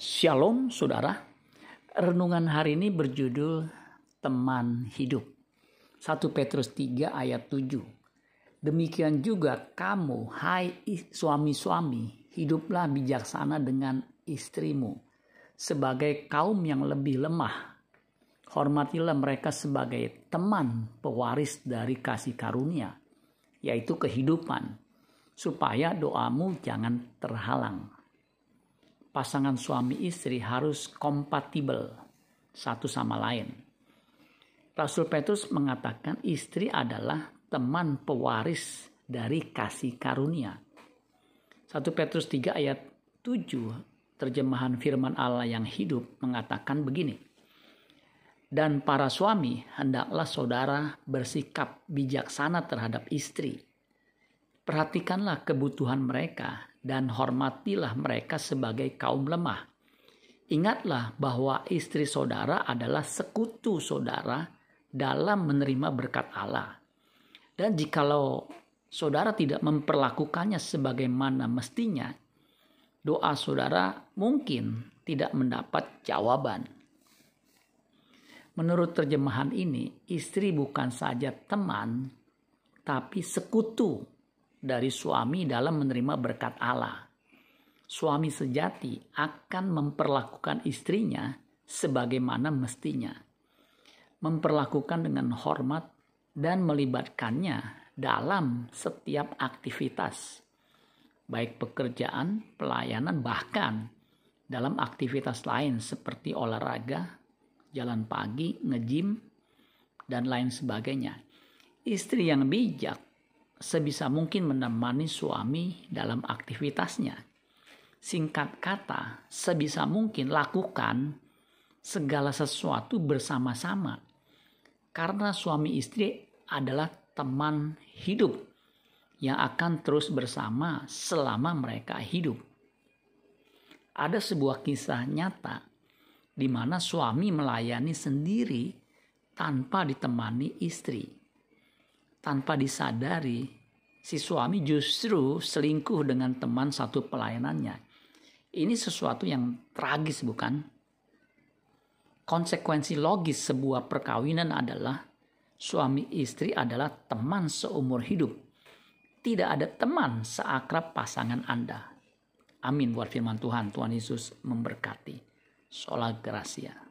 Shalom saudara. Renungan hari ini berjudul Teman Hidup. 1 Petrus 3 ayat 7. Demikian juga kamu, hai suami-suami, hiduplah bijaksana dengan istrimu sebagai kaum yang lebih lemah. Hormatilah mereka sebagai teman pewaris dari kasih karunia, yaitu kehidupan, supaya doamu jangan terhalang pasangan suami istri harus kompatibel satu sama lain. Rasul Petrus mengatakan istri adalah teman pewaris dari kasih karunia. 1 Petrus 3 ayat 7 terjemahan firman Allah yang hidup mengatakan begini. Dan para suami hendaklah saudara bersikap bijaksana terhadap istri. Perhatikanlah kebutuhan mereka dan hormatilah mereka sebagai kaum lemah. Ingatlah bahwa istri saudara adalah sekutu saudara dalam menerima berkat Allah. Dan jikalau saudara tidak memperlakukannya sebagaimana mestinya, doa saudara mungkin tidak mendapat jawaban. Menurut terjemahan ini, istri bukan saja teman, tapi sekutu dari suami dalam menerima berkat Allah. Suami sejati akan memperlakukan istrinya sebagaimana mestinya, memperlakukan dengan hormat dan melibatkannya dalam setiap aktivitas, baik pekerjaan, pelayanan, bahkan dalam aktivitas lain seperti olahraga, jalan pagi, ngejim, dan lain sebagainya. Istri yang bijak sebisa mungkin menemani suami dalam aktivitasnya. Singkat kata, sebisa mungkin lakukan segala sesuatu bersama-sama. Karena suami istri adalah teman hidup yang akan terus bersama selama mereka hidup. Ada sebuah kisah nyata di mana suami melayani sendiri tanpa ditemani istri tanpa disadari si suami justru selingkuh dengan teman satu pelayanannya. Ini sesuatu yang tragis bukan? Konsekuensi logis sebuah perkawinan adalah suami istri adalah teman seumur hidup. Tidak ada teman seakrab pasangan Anda. Amin buat firman Tuhan. Tuhan Yesus memberkati. Sholat Gracia.